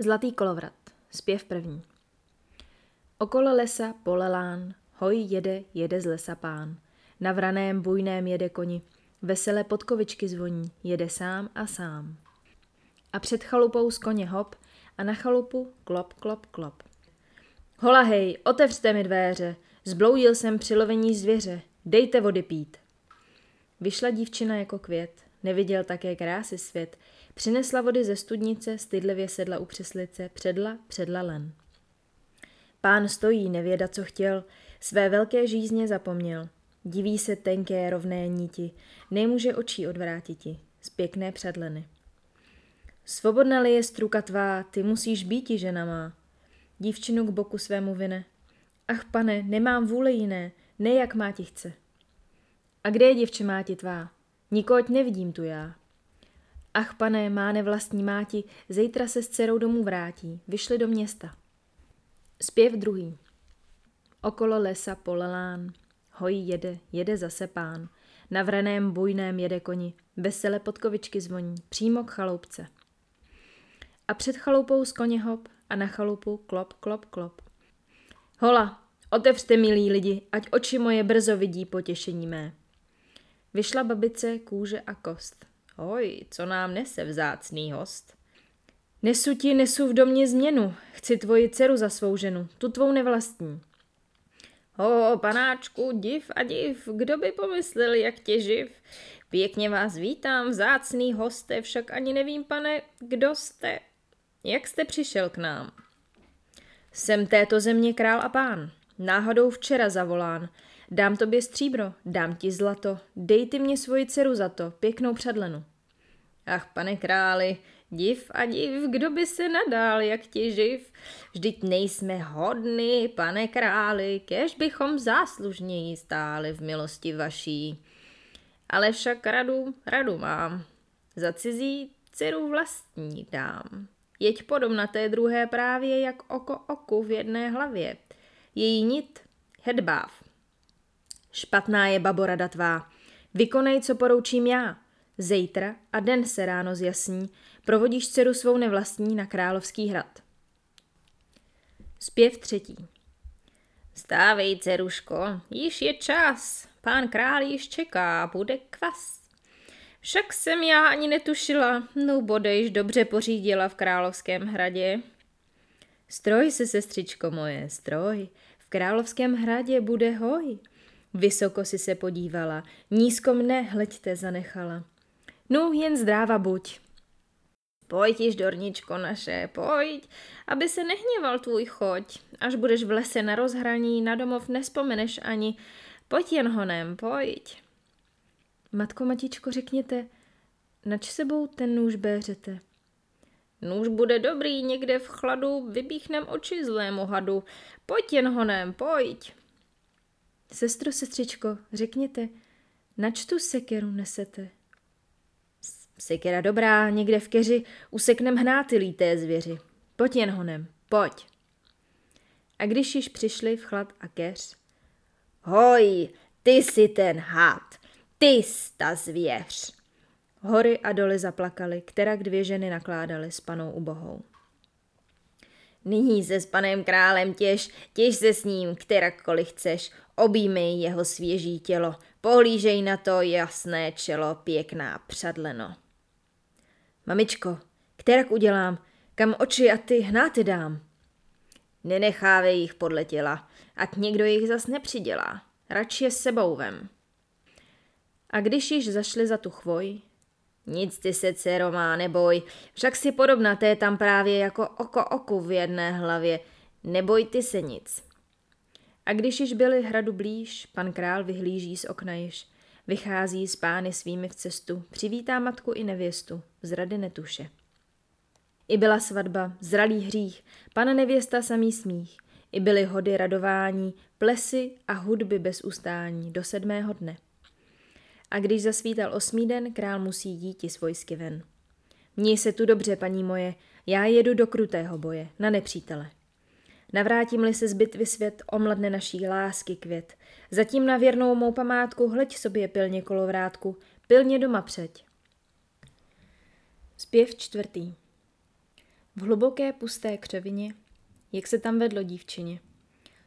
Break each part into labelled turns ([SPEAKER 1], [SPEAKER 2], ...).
[SPEAKER 1] Zlatý kolovrat. Zpěv první. Okolo lesa polelán, hoj jede, jede z lesa pán. Na vraném bujném jede koni, vesele podkovičky zvoní, jede sám a sám. A před chalupou z koně hop a na chalupu klop, klop, klop. Hola hej, otevřte mi dvéře, zbloudil jsem při lovení zvěře, dejte vody pít. Vyšla dívčina jako květ, neviděl také krásy svět, přinesla vody ze studnice, stydlivě sedla u přeslice, předla, předla len. Pán stojí, nevěda, co chtěl, své velké žízně zapomněl. Diví se tenké rovné níti, nemůže očí odvrátiti, z pěkné předleny. Svobodna-li je struka tvá, ty musíš býti, žena má. Dívčinu k boku svému vine. Ach, pane, nemám vůle jiné, ne jak má ti chce. A kde je děvče máti tvá? Nikoť nevidím tu já. Ach, pane, má nevlastní máti, zítra se s dcerou domů vrátí, vyšli do města. Zpěv druhý. Okolo lesa polelán, hoj jede, jede zase pán. Na vraném bujném jede koni, vesele podkovičky zvoní, přímo k chaloupce. A před chaloupou z koně hop a na chalupu klop, klop, klop. Hola, otevřte, milí lidi, ať oči moje brzo vidí potěšení mé. Vyšla babice kůže a kost. Oj, co nám nese vzácný host. Nesu ti, nesu v domě změnu, chci tvoji dceru za svou ženu, tu tvou nevlastní. Ho, panáčku, div a div, kdo by pomyslel, jak tě živ. Pěkně vás vítám, vzácný hoste, však ani nevím, pane, kdo jste. Jak jste přišel k nám? Jsem této země král a pán, náhodou včera zavolán. Dám tobě stříbro, dám ti zlato, dej ty mě svoji dceru za to, pěknou předlenu. Ach, pane králi, div a div, kdo by se nadal, jak ti živ? Vždyť nejsme hodny, pane králi, kež bychom záslužněji stáli v milosti vaší. Ale však radu, radu mám, za cizí dceru vlastní dám. Jeď podobna té druhé právě jak oko oku v jedné hlavě. Její nit hedbáv. Špatná je baborada tvá. Vykonej, co poroučím já. Zejtra a den se ráno zjasní, provodíš dceru svou nevlastní na královský hrad. Zpěv třetí. Stávej, dceruško, již je čas, pán král již čeká, bude kvas. Však jsem já ani netušila, no bodejš dobře pořídila v královském hradě. Stroj se, sestřičko moje, stroj, v královském hradě bude hoj. Vysoko si se podívala, nízko mne, hleďte, zanechala. No, jen zdráva buď. Pojď již, dorničko naše, pojď, aby se nehněval tvůj choď. Až budeš v lese na rozhraní, na domov nespomeneš ani. Pojď jen honem, pojď. Matko, matičko, řekněte, nač sebou ten nůž béřete? Nůž bude dobrý, někde v chladu vybíchnem oči zlému hadu. Pojď jen honem, pojď. Sestro, sestřičko, řekněte, nač tu sekeru nesete? Sekera dobrá, někde v keři useknem hnáty líté zvěři. Pojď jen honem, pojď. A když již přišli v chlad a keř, hoj, ty jsi ten had, ty ta zvěř. Hory a doly zaplakaly, která dvě ženy nakládaly s panou ubohou. Nyní se s panem králem těž, těž se s ním, kterakkoliv chceš, objímej jeho svěží tělo, pohlížej na to jasné čelo, pěkná předleno. Mamičko, kterak udělám, kam oči a ty hnáty dám? Nenechávej jich podle těla, ať někdo jich zas nepřidělá. Radši je sebou vem. A když již zašli za tu chvoj, nic ty se, dcero má, neboj, však si podobná té tam právě jako oko oku v jedné hlavě, neboj ty se nic. A když již byli hradu blíž, pan král vyhlíží z okna již, vychází s pány svými v cestu, přivítá matku i nevěstu, z rady netuše. I byla svatba, zralý hřích, pana nevěsta samý smích, i byly hody radování, plesy a hudby bez ustání do sedmého dne. A když zasvítal osmý den, král musí jít s vojsky ven. Měj se tu dobře, paní moje, já jedu do krutého boje, na nepřítele. Navrátím-li se z bitvy svět, omladne naší lásky květ. Zatím na věrnou mou památku hleď sobě pilně kolovrátku, pilně doma přeď. Zpěv čtvrtý. V hluboké pusté křevině, jak se tam vedlo dívčině.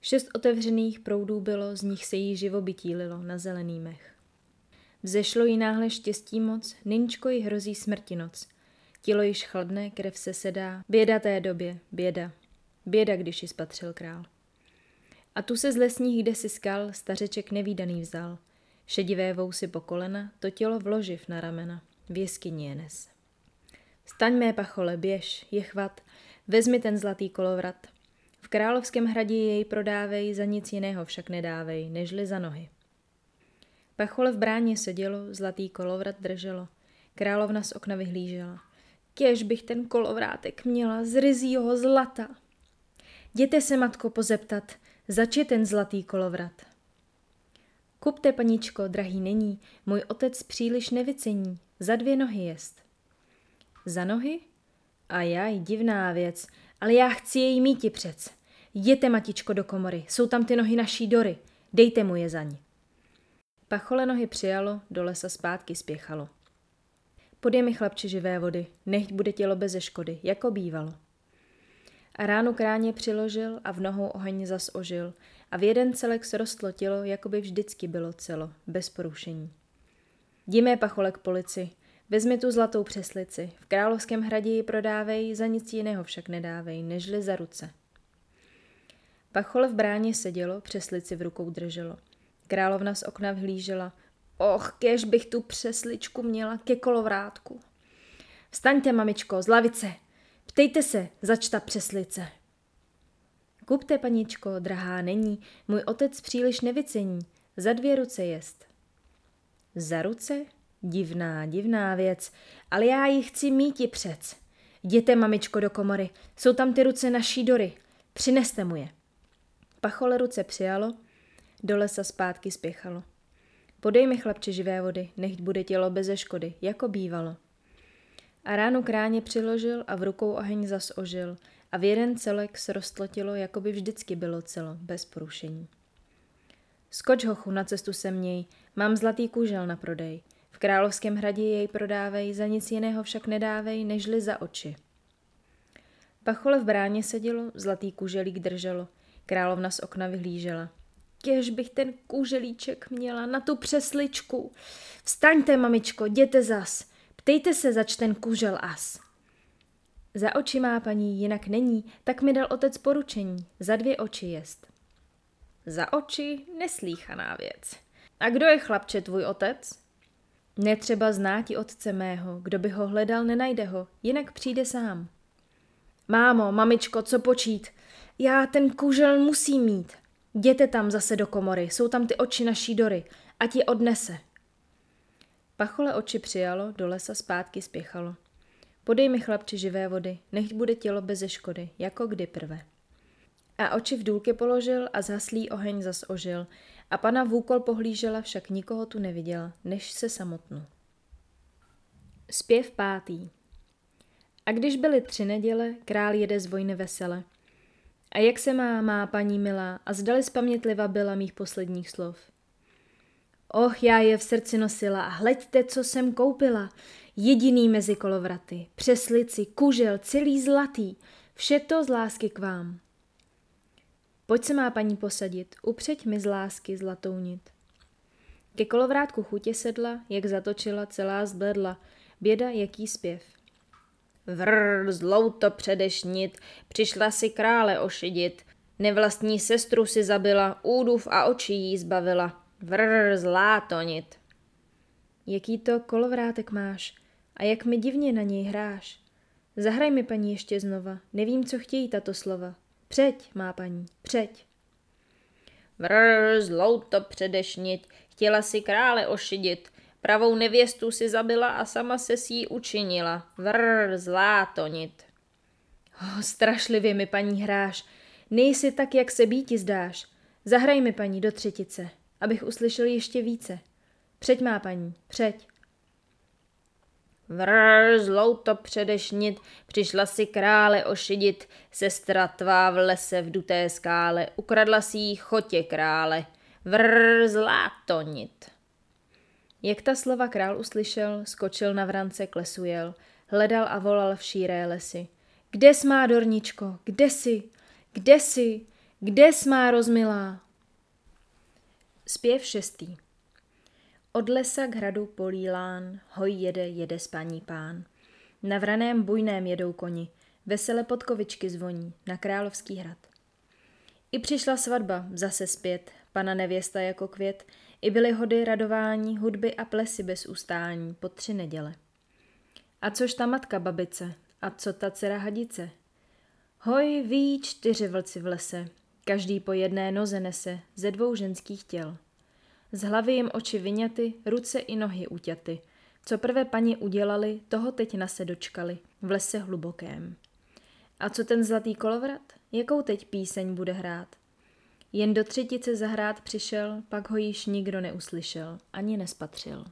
[SPEAKER 1] Šest otevřených proudů bylo, z nich se jí živobytí lilo na zelený mech. Vzešlo jí náhle štěstí moc, nynčko jí hrozí smrti noc. Tělo již chladné, krev se sedá, běda té době, běda. Běda, když ji spatřil král. A tu se z lesních kde si skal stařeček nevýdaný vzal. Šedivé vousy po kolena, to tělo vloživ na ramena. V jeskyni je nes. Staň mé pachole, běž, je chvat, vezmi ten zlatý kolovrat. V královském hradě jej prodávej, za nic jiného však nedávej, nežli za nohy. Pachole v bráně sedělo, zlatý kolovrat drželo. Královna z okna vyhlížela. Kéž bych ten kolovrátek měla z ryzího zlata. Jděte se, matko, pozeptat, zač je ten zlatý kolovrat. Kupte, paničko, drahý není, můj otec příliš nevycení, za dvě nohy jest. Za nohy? A jaj, divná věc, ale já chci její míti přec. Jděte, matičko, do komory, jsou tam ty nohy naší Dory, dejte mu je za ní. Pachole nohy přijalo, do lesa zpátky spěchalo. Podej mi chlapče živé vody, nechť bude tělo beze škody, jako bývalo. A ránu kráně přiložil a v nohou oheň zas ožil a v jeden celek srostlo tělo, jako by vždycky bylo celo, bez porušení. Díme pachole k polici, vezmi tu zlatou přeslici, v královském hradě ji prodávej, za nic jiného však nedávej, nežli za ruce. Pachole v bráně sedělo, přeslici v rukou drželo. Královna z okna vhlížela. Och, kež bych tu přesličku měla ke kolovrátku. Vstaňte, mamičko, z lavice. Ptejte se, zač ta přeslice. Kupte, paničko, drahá není, můj otec příliš nevycení, za dvě ruce jest. Za ruce? Divná, divná věc, ale já ji chci míti přec. Jděte, mamičko, do komory, jsou tam ty ruce naší Dory, přineste mu je. Pachole ruce přijalo, do lesa zpátky spěchalo. Podej mi, chlapče, živé vody, nechť bude tělo beze škody, jako bývalo. A ránu kráně přiložil a v rukou oheň zas ožil a v jeden celek srostlo tělo, jako by vždycky bylo celo, bez porušení. Skoč hochu, na cestu se měj, mám zlatý kůžel na prodej. V královském hradě jej prodávej, za nic jiného však nedávej, nežli za oči. Pachole v bráně sedělo, zlatý kůželík drželo, královna z okna vyhlížela. Kež bych ten kůželíček měla na tu přesličku. Vstaňte, mamičko, jděte zas. Ptejte se, zač ten kůžel as. Za oči má paní, jinak není, tak mi dal otec poručení, za dvě oči jest. Za oči neslíchaná věc. A kdo je chlapče tvůj otec? Netřeba znáti otce mého, kdo by ho hledal, nenajde ho, jinak přijde sám. Mámo, mamičko, co počít? Já ten kůžel musím mít. Jděte tam zase do komory, jsou tam ty oči naší Dory, ať je odnese. Pachole oči přijalo, do lesa zpátky spěchalo. Podej mi chlapče živé vody, nechť bude tělo beze škody, jako kdy prve. A oči v důlky položil a zaslý oheň zas ožil a pana v úkol pohlížela, však nikoho tu neviděla, než se samotnu. Zpěv pátý A když byly tři neděle, král jede z vojny vesele – a jak se má, má paní milá, a zdali spamětliva byla mých posledních slov. Och, já je v srdci nosila a hleďte, co jsem koupila. Jediný mezi kolovraty, přeslici, kužel, celý zlatý, vše to z lásky k vám. Pojď se má paní posadit, upřeď mi z lásky zlatou nit. Ke kolovrátku chutě sedla, jak zatočila, celá zbledla, běda, jaký zpěv. Vrr, zlou to předešnit, přišla si krále ošidit. Nevlastní sestru si zabila, údův a očí jí zbavila. Vrr, zlá tonit. Jaký to kolovrátek máš a jak mi divně na něj hráš. Zahraj mi paní ještě znova, nevím, co chtějí tato slova. Přeď, má paní, přeď. Vrr, zlou to předešnit, chtěla si krále ošidit, Pravou nevěstu si zabila a sama se si ji učinila. Vrr, zlá tonit. Oh, strašlivě mi paní hráš. Nejsi tak, jak se býti zdáš. Zahraj mi paní do třetice, abych uslyšel ještě více. Přeď má paní, přeď. Vrr, zlou to předešnit, přišla si krále ošidit, sestra tvá v lese v duté skále, ukradla si jí chotě krále. Vrr, zlá tonit. Jak ta slova král uslyšel, skočil na vrance, klesujel, hledal a volal v šíré lesy. kde smá dorničko, kde jsi, kde jsi, kde smá rozmilá? Zpěv šestý. Od lesa k hradu polílán, hoj jede, jede spaní pán. Na vraném bujném jedou koni, vesele podkovičky zvoní, na královský hrad. I přišla svatba, zase zpět, pana nevěsta jako květ, i byly hody radování, hudby a plesy bez ustání, po tři neděle. A což ta matka babice, a co ta dcera hadice? Hoj, ví čtyři vlci v lese, každý po jedné noze nese ze dvou ženských těl. Z hlavy jim oči vyňaty, ruce i nohy uťaty. Co prvé paní udělali, toho teď na se dočkali, v lese hlubokém. A co ten zlatý kolovrat? Jakou teď píseň bude hrát? Jen do třetice zahrát přišel, pak ho již nikdo neuslyšel, ani nespatřil.